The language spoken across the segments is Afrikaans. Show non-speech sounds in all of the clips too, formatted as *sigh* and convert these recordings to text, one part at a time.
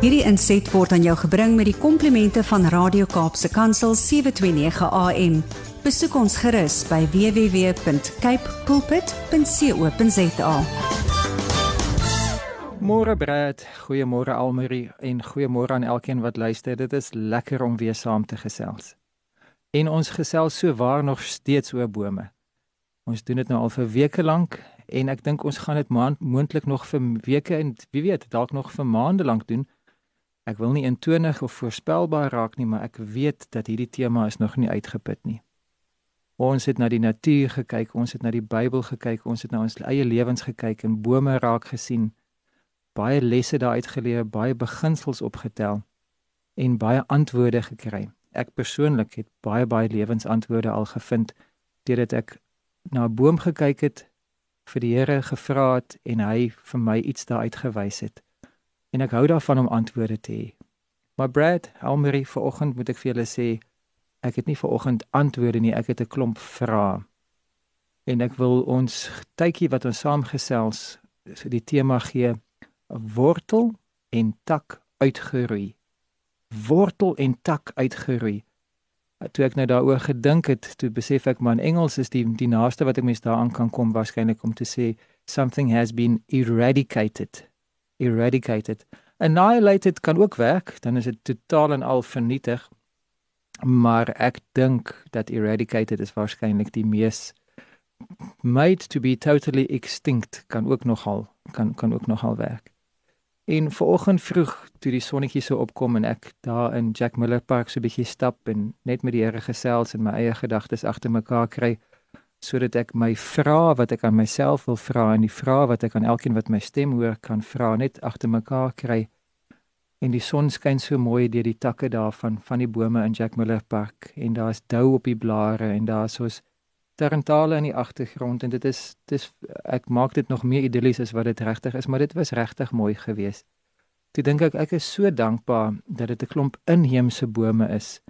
Hierdie inset word aan jou gebring met die komplimente van Radio Kaapse Kansel 729 AM. Besoek ons gerus by www.cape pulpit.co.za. Môre Brad, goeiemôre Almarie en goeiemôre aan elkeen wat luister. Dit is lekker om weer saam te gesels. En ons gesels so waar nog steeds oor bome. Ons doen dit nou al vir weke lank en ek dink ons gaan dit moontlik nog vir weke en wie weet dalk nog vir maande lank doen. Ek wil nie intonig of voorspelbaar raak nie, maar ek weet dat hierdie tema is nog nie uitgeput nie. Ons het na die natuur gekyk, ons het na die Bybel gekyk, ons het na ons eie lewens gekyk en bome raak gesien. Baie lesse daaruit geleer, baie beginsels opgetel en baie antwoorde gekry. Ek persoonlik het baie baie lewensantwoorde al gevind deurdat ek na 'n boom gekyk het, vir die Here gevra het en hy vir my iets daaruit gewys het. En ek hou daarvan om antwoorde te hê. Maar Brad, Almarie, vanoggend moet ek vir julle sê, ek het nie vanoggend antwoorde nie, ek het 'n klomp vrae. En ek wil ons tydjie wat ons saam gesels, so die tema gee wortel en tak uitgeroei. Wortel en tak uitgeroei toe ek nou daaroor gedink het, toe besef ek man Engels is die die naaste wat ek mens daaraan kan kom waarskynlik om te sê something has been eradicated. Eradicated. Annihilated kan ook werk, dan is dit totaal en al vernietig. Maar ek dink dat eradicated is waarskynlik die mees made to be totally extinct kan ook nogal kan kan ook nogal werk. En vanoggend vroeg toe die sonnetjie so opkom en ek daar in Jack Miller Park so 'n bietjie stap en net met die Here gesels en my eie gedagtes agter mekaar kry sodat ek my vrae wat ek aan myself wil vra en die vrae wat ek aan elkeen wat my stem hoor kan vra net agter mekaar kry. En die son skyn so mooi deur die takke daarvan van die bome in Jack Miller Park en daar's dou op die blare en daar's soos tarantale in die agtergrond en dit is dis ek maak dit nog meer idillies as wat dit regtig is, maar dit was regtig mooi geweest. Toe dink ek ek is so dankbaar dat dit 'n klomp inheemse bome is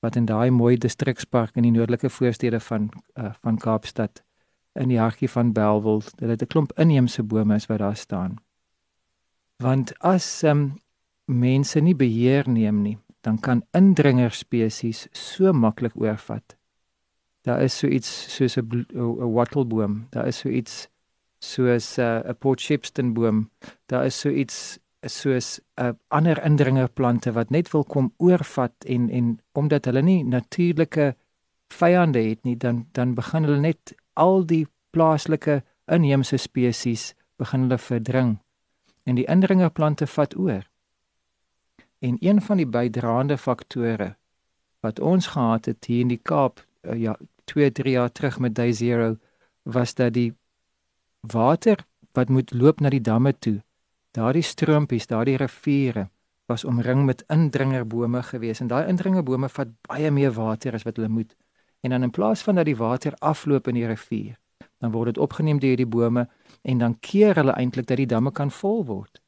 wat in daai mooi distrikspark in die noordelike voorstede van uh, van Kaapstad in die hartjie van Belwel, dat dit 'n klomp inheemse bome is wat daar staan. Want as um, mense nie beheer neem nie, dan kan indringer spesies so maklik oorvat daar is so iets soos 'n 'n wattleboom, daar is so iets soos 'n uh, 'n Port Shepstone boom, daar is so iets soos 'n uh, ander indringerplante wat net wil kom oorvat en en omdat hulle nie natuurlike vyande het nie, dan dan begin hulle net al die plaaslike inheemse spesies begin hulle verdring en die indringerplante vat oor. En een van die bydraende faktore wat ons gehad het hier in die Kaap uh, ja 2 3 jaar terug met Day Zero was dat die water wat moet loop na die damme toe daardie stroompies daardie riviere was omring met indringerbome gewees. En daai indringerbome vat baie meer water as wat hulle moet. En dan in plaas van dat die water afloop in die rivier dan word dit opgeneem deur die bome en dan keer hulle eintlik dat die damme kan vol word.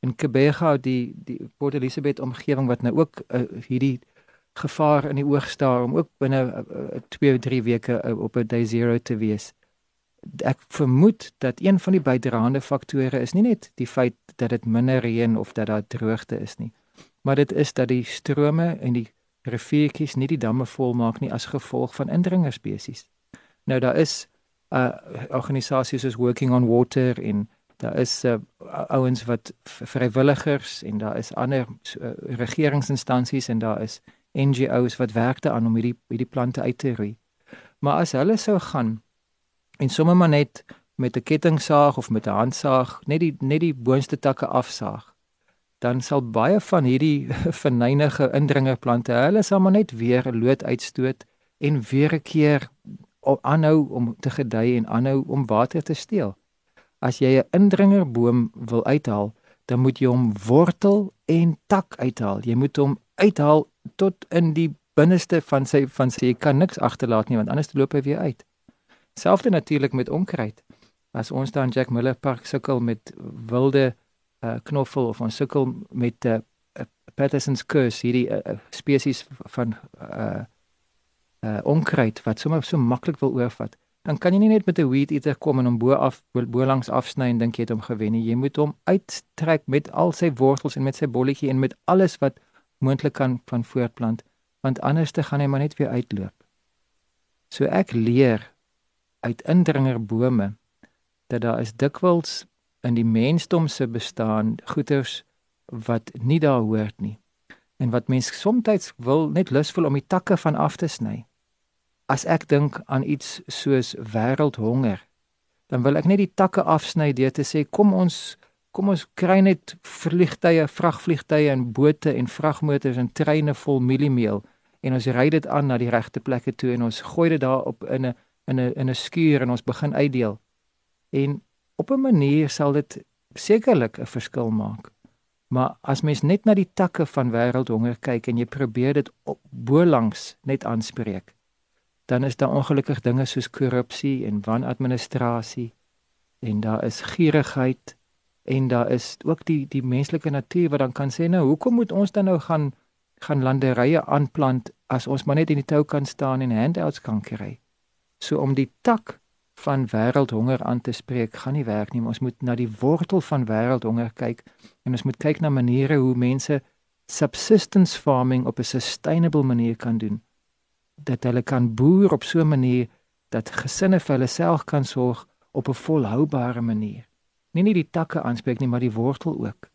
In Kebega die die Port Elizabeth omgewing wat nou ook uh, hierdie gevaar in die oog staar om ook binne 2 uh, 3 weke uh, op 'n day zero te wees. Ek vermoed dat een van die bydraende faktore is nie net die feit dat dit minder reën of dat daar droogte is nie, maar dit is dat die strome en die riviertjies nie die damme volmaak nie as gevolg van indringerspesies. Nou daar is 'n uh, organisasie soos Working on Water in daar is uh, ouens wat vrywilligers en daar is ander uh, regeringsinstansies en daar is NGO's wat werkte aan om hierdie hierdie plante uit te roei. Maar as hulle sou gaan en sommer maar net met 'n kettingsaag of met 'n handsaag net die net die boonste takke afsaag, dan sal baie van hierdie *laughs* verneinige indringerplante, hulle sal maar net weer 'n lood uitstoot en weer 'n keer aanhou om te gedei en aanhou om water te steel. As jy 'n indringerboom wil uithaal, dan moet jy hom wortel en tak uithaal. Jy moet hom uithaal tot in die binneste van sy van sy kan niks agterlaat nie want anders loop hy weer uit. Selfs natuurlik met onkruid. As ons daar in Jack Miller Park sukkel met wilde uh, knoffel of ons sukkel met 'n uh, uh, Patterson's curse hierdie uh, spesies van uh uh onkruid wat sommer so maklik wil oorvat, dan kan jy nie net met 'n weed eater kom en hom bo af bo langs afsny en dink jy het hom gewen nie. Jy moet hom uittrek met al sy wortels en met sy bolletjie en met alles wat moontlik kan van voortplant, want anders te gaan hy maar net weer uitloop. So ek leer uit indringerbome dat daar is dikwels in die mensdom se bestaan goeters wat nie daar hoort nie en wat mense soms wil net lus voel om die takke van af te sny. As ek dink aan iets soos wêreldhonger, dan wil ek net die takke afsny deur te sê kom ons kom ons kry net vliegtye, vragvliegtye en bote en vragmotors en treine vol mieliemeel en ons ry dit aan na die regte plekke toe en ons gooi dit daar op in 'n in 'n in 'n skuur en ons begin uitdeel. En op 'n manier sal dit sekerlik 'n verskil maak. Maar as mens net na die takke van wêreldhonger kyk en jy probeer dit bo langs net aanspreek, dan is daar ongelukkig dinge soos korrupsie en wanadministrasie en daar is gierigheid en daar is ook die die menslike natuur wat dan kan sê nou hoekom moet ons dan nou gaan gaan landerye aanplant as ons maar net in die tou kan staan en handouts kan kry. So om die tak van wêreldhonger aan te spreek gaan nie werk nie. Ons moet na die wortel van wêreldhonger kyk en ons moet kyk na maniere hoe mense subsistence farming op 'n sustainable manier kan doen. Dat hulle kan boer op so 'n manier dat gesinne vir hulle self kan sorg op 'n volhoubare manier. Nie net die takke aanspreek nie, maar die wortel ook.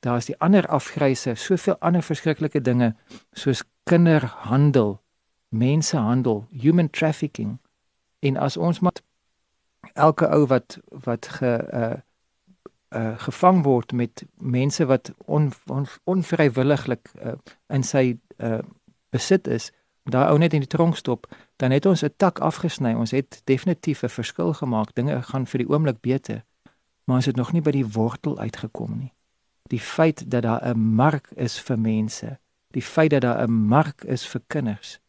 Daar is die ander afgryse, soveel ander verskriklike dinge soos kinderhandel, mensehandel, human trafficking En as ons maar elke ou wat wat ge uh uh gevang word met mense wat on, on, onvrywilliglik uh, in sy uh besit is, daai ou net in die tronk stop, dan het ons 'n tak afgesny. Ons het definitief 'n verskil gemaak. Dinge gaan vir die oomblik beter. Maar ons het nog nie by die wortel uitgekom nie. Die feit dat daar 'n mark is vir mense, die feit dat daar 'n mark is vir kinders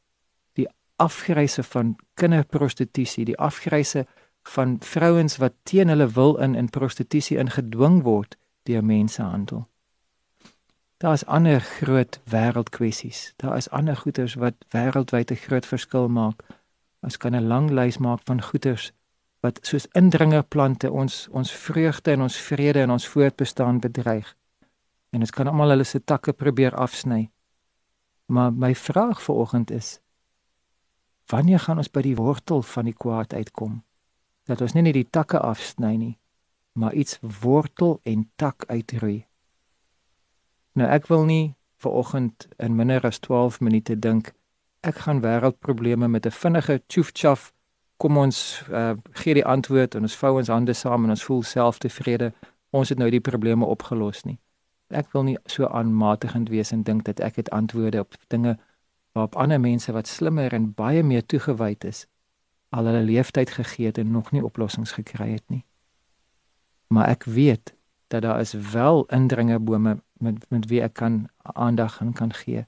afgryse van kinderprostitusie, die afgryse van vrouens wat teen hulle wil in in prostitusie ingedwing word deur mensehandel. Daar is ander groot wêreldkwessies. Daar is ander goeters wat wêreldwyd 'n groot verskil maak. Ons kan 'n lang lys maak van goeters wat soos indringerplante ons ons vreugde en ons vrede en ons voortbestaan bedreig. En ons kan almal hulle se takke probeer afsny. Maar my vraag vir oggend is: Wanneer gaan ons by die wortel van die kwaad uitkom? Dat ons nie net die takke afsny nie, maar iets wortel en tak uitroei. Nou ek wil nie vir oggend in minder as 12 minute dink ek gaan wêreldprobleme met 'n vinnige tjoefchaf kom ons uh, gee die antwoord en ons vou ons hande saam en ons voel selftevrede ons het nou die probleme opgelos nie. Ek wil nie so aanmatigend wees en dink dat ek het antwoorde op dinge waarop ander mense wat slimmer en baie meer toegewyd is al hulle leeftyd gegee het en nog nie oplossings gekry het nie. Maar ek weet dat daar is wel indringerbome met met wie ek kan aandag en kan gee.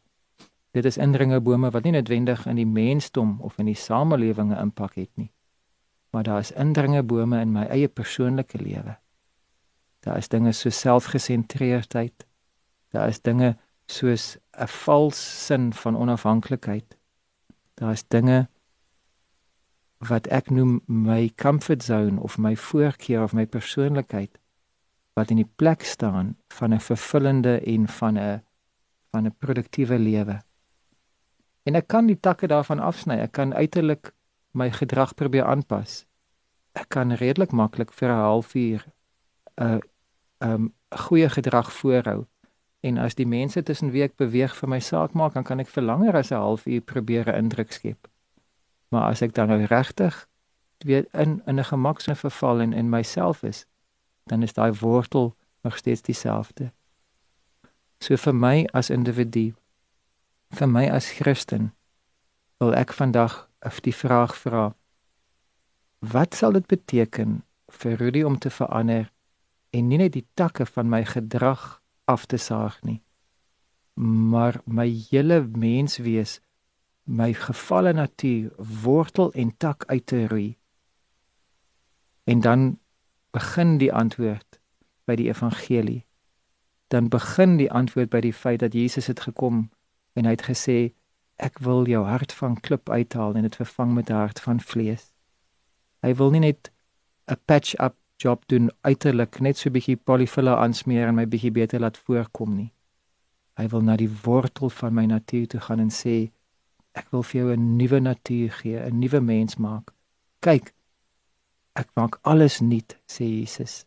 Dit is indringerbome wat nie noodwendig in die mensdom of in die samelewing 'n impak het nie. Maar daar is indringerbome in my eie persoonlike lewe. Daar is dinge so selfgesentreerdheid. Daar is dinge soos 'n vals sin van onafhanklikheid. Daar is dinge wat ek noem my comfort zone of my voorkeur of my persoonlikheid wat in die plek staan van 'n vervullende en van 'n van 'n produktiewe lewe. En ek kan die takke daarvan afsny. Ek kan uiterlik my gedrag probeer aanpas. Ek kan redelik maklik vir 'n halfuur 'n uh, um, goeie gedrag voorhou En as die mense tussen wie ek beweeg vir my saak maak, dan kan ek vir langer as 'n halfuur probeer 'n indruk skep. Maar as ek dan nou regtig weer in in 'n gemaksone verval en in myself is, dan is daai wortel nog steeds dieselfde. So vir my as individu, vir my as Christen, wil ek vandag of die vraag vra: Wat sal dit beteken vir Rudy om te verander en nie net die takke van my gedrag af te saag nie. Maar my hele menswees, my gefalle natuur wortel en tak uit te roei. En dan begin die antwoord by die evangelie. Dan begin die antwoord by die feit dat Jesus het gekom en hy het gesê ek wil jou hart van klip uithaal en dit vervang met 'n hart van vlees. Hy wil nie net 'n patch-up job doen uiterlik, net so 'n bietjie polyfiller aansmeer en my bietjie beter laat voorkom nie. Hy wil na die wortel van my natuur toe gaan en sê ek wil vir jou 'n nuwe natuur gee, 'n nuwe mens maak. Kyk, ek maak alles nuut, sê Jesus.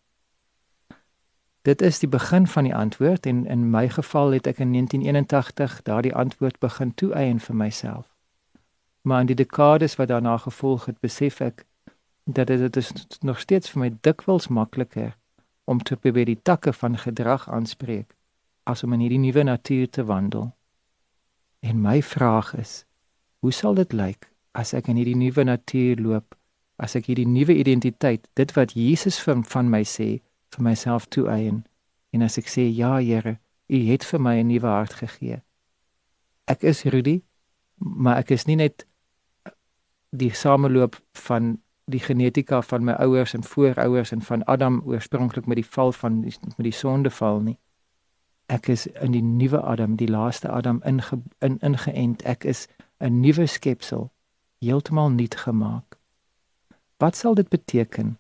Dit is die begin van die antwoord en in my geval het ek in 1981 daardie antwoord begin toeëien vir myself. Maar in die dekades wat daarna gevolg het, besef ek dat dit is nog steeds vir my dikwels makliker om te probeer die takke van gedrag aanspreek as om in hierdie nuwe natuur te wandel. En my vraag is, hoe sal dit lyk as ek in hierdie nuwe natuur loop, as ek hierdie nuwe identiteit, dit wat Jesus van, van my sê, vir myself toeëien en as ek sê ja Here, U het vir my 'n nuwe hart gegee. Ek is Rudy, maar ek is nie net die sameloop van die genetika van my ouers en voorouers en van Adam oorspronklik met die val van die, met die sondeval nie. Ek is in die nuwe Adam, die laaste Adam inge, in ingeënt. Ek is 'n nuwe skepsel, heeltemal nuut gemaak. Wat sal dit beteken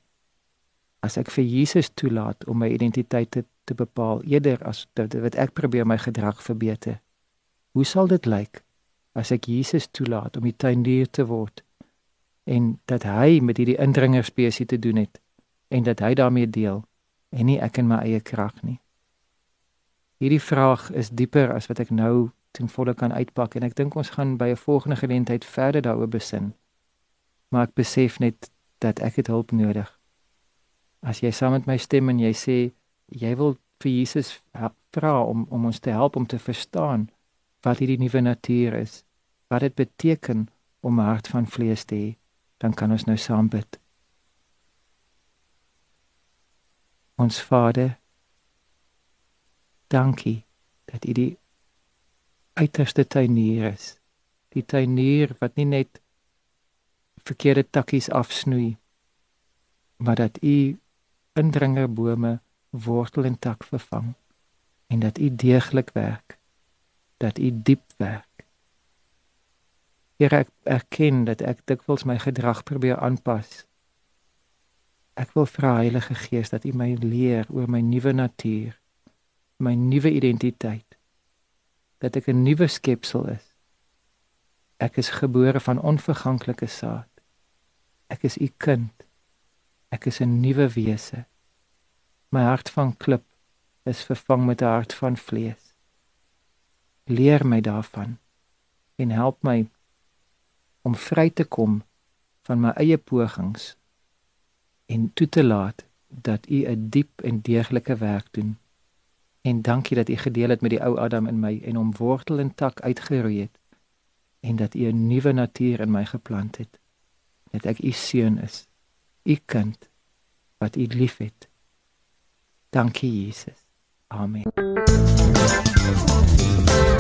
as ek vir Jesus toelaat om my identiteit te, te bepaal eerder as wat ek probeer my gedrag verbeter. Hoe sal dit lyk as ek Jesus toelaat om die tuinier te word en dat hy met hierdie indringerspesie te doen het en dat hy daarmee deel en nie ek in my eie krag nie. Hierdie vraag is dieper as wat ek nou ten volle kan uitpak en ek dink ons gaan by 'n volgende geleentheid verder daaroor besin. Maar ek besef net dat ek dit hulp nodig as jy saam met my stem en jy sê jy wil vir Jesus vra om om ons te help om te verstaan wat hierdie nuwe natuur is, wat dit beteken om 'n hart van vlees te hê, dan kan ons nou saam bid. Ons Vader, dankie dat U die uiterste tuinier is. Die tuinier wat nie net verkeerde takkies afsnoei, maar dat U indringerbome wortel en tak vervang en dat u deeglik werk dat u diep werk. Here ek erken dat ek dikwels my gedrag probeer aanpas. Ek wil vra Heilige Gees dat u my leer oor my nuwe natuur my nuwe identiteit dat ek 'n nuwe skepsel is. Ek is gebore van onverganklike saad Ek is u kind Ek is 'n nuwe wese. My hart van klip is vervang met 'n hart van vlees. Leer my daarvan en help my om vry te kom van my eie pogings en toe te laat dat u 'n diep en deeglike werk doen. En dankie dat u gedeel het met die ou Adam in my en hom wortel en tak uitgeroei het en dat u 'n nuwe natuur in my geplant het. Dat ek u seun is u kind wat u liefhet. Dankie Jesus. Amen.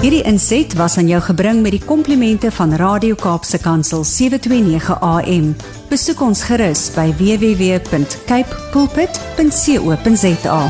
Hierdie inset was aan jou gebring met die komplimente van Radio Kaapse Kansel 729 AM. Besoek ons gerus by www.cape pulpit.co.za.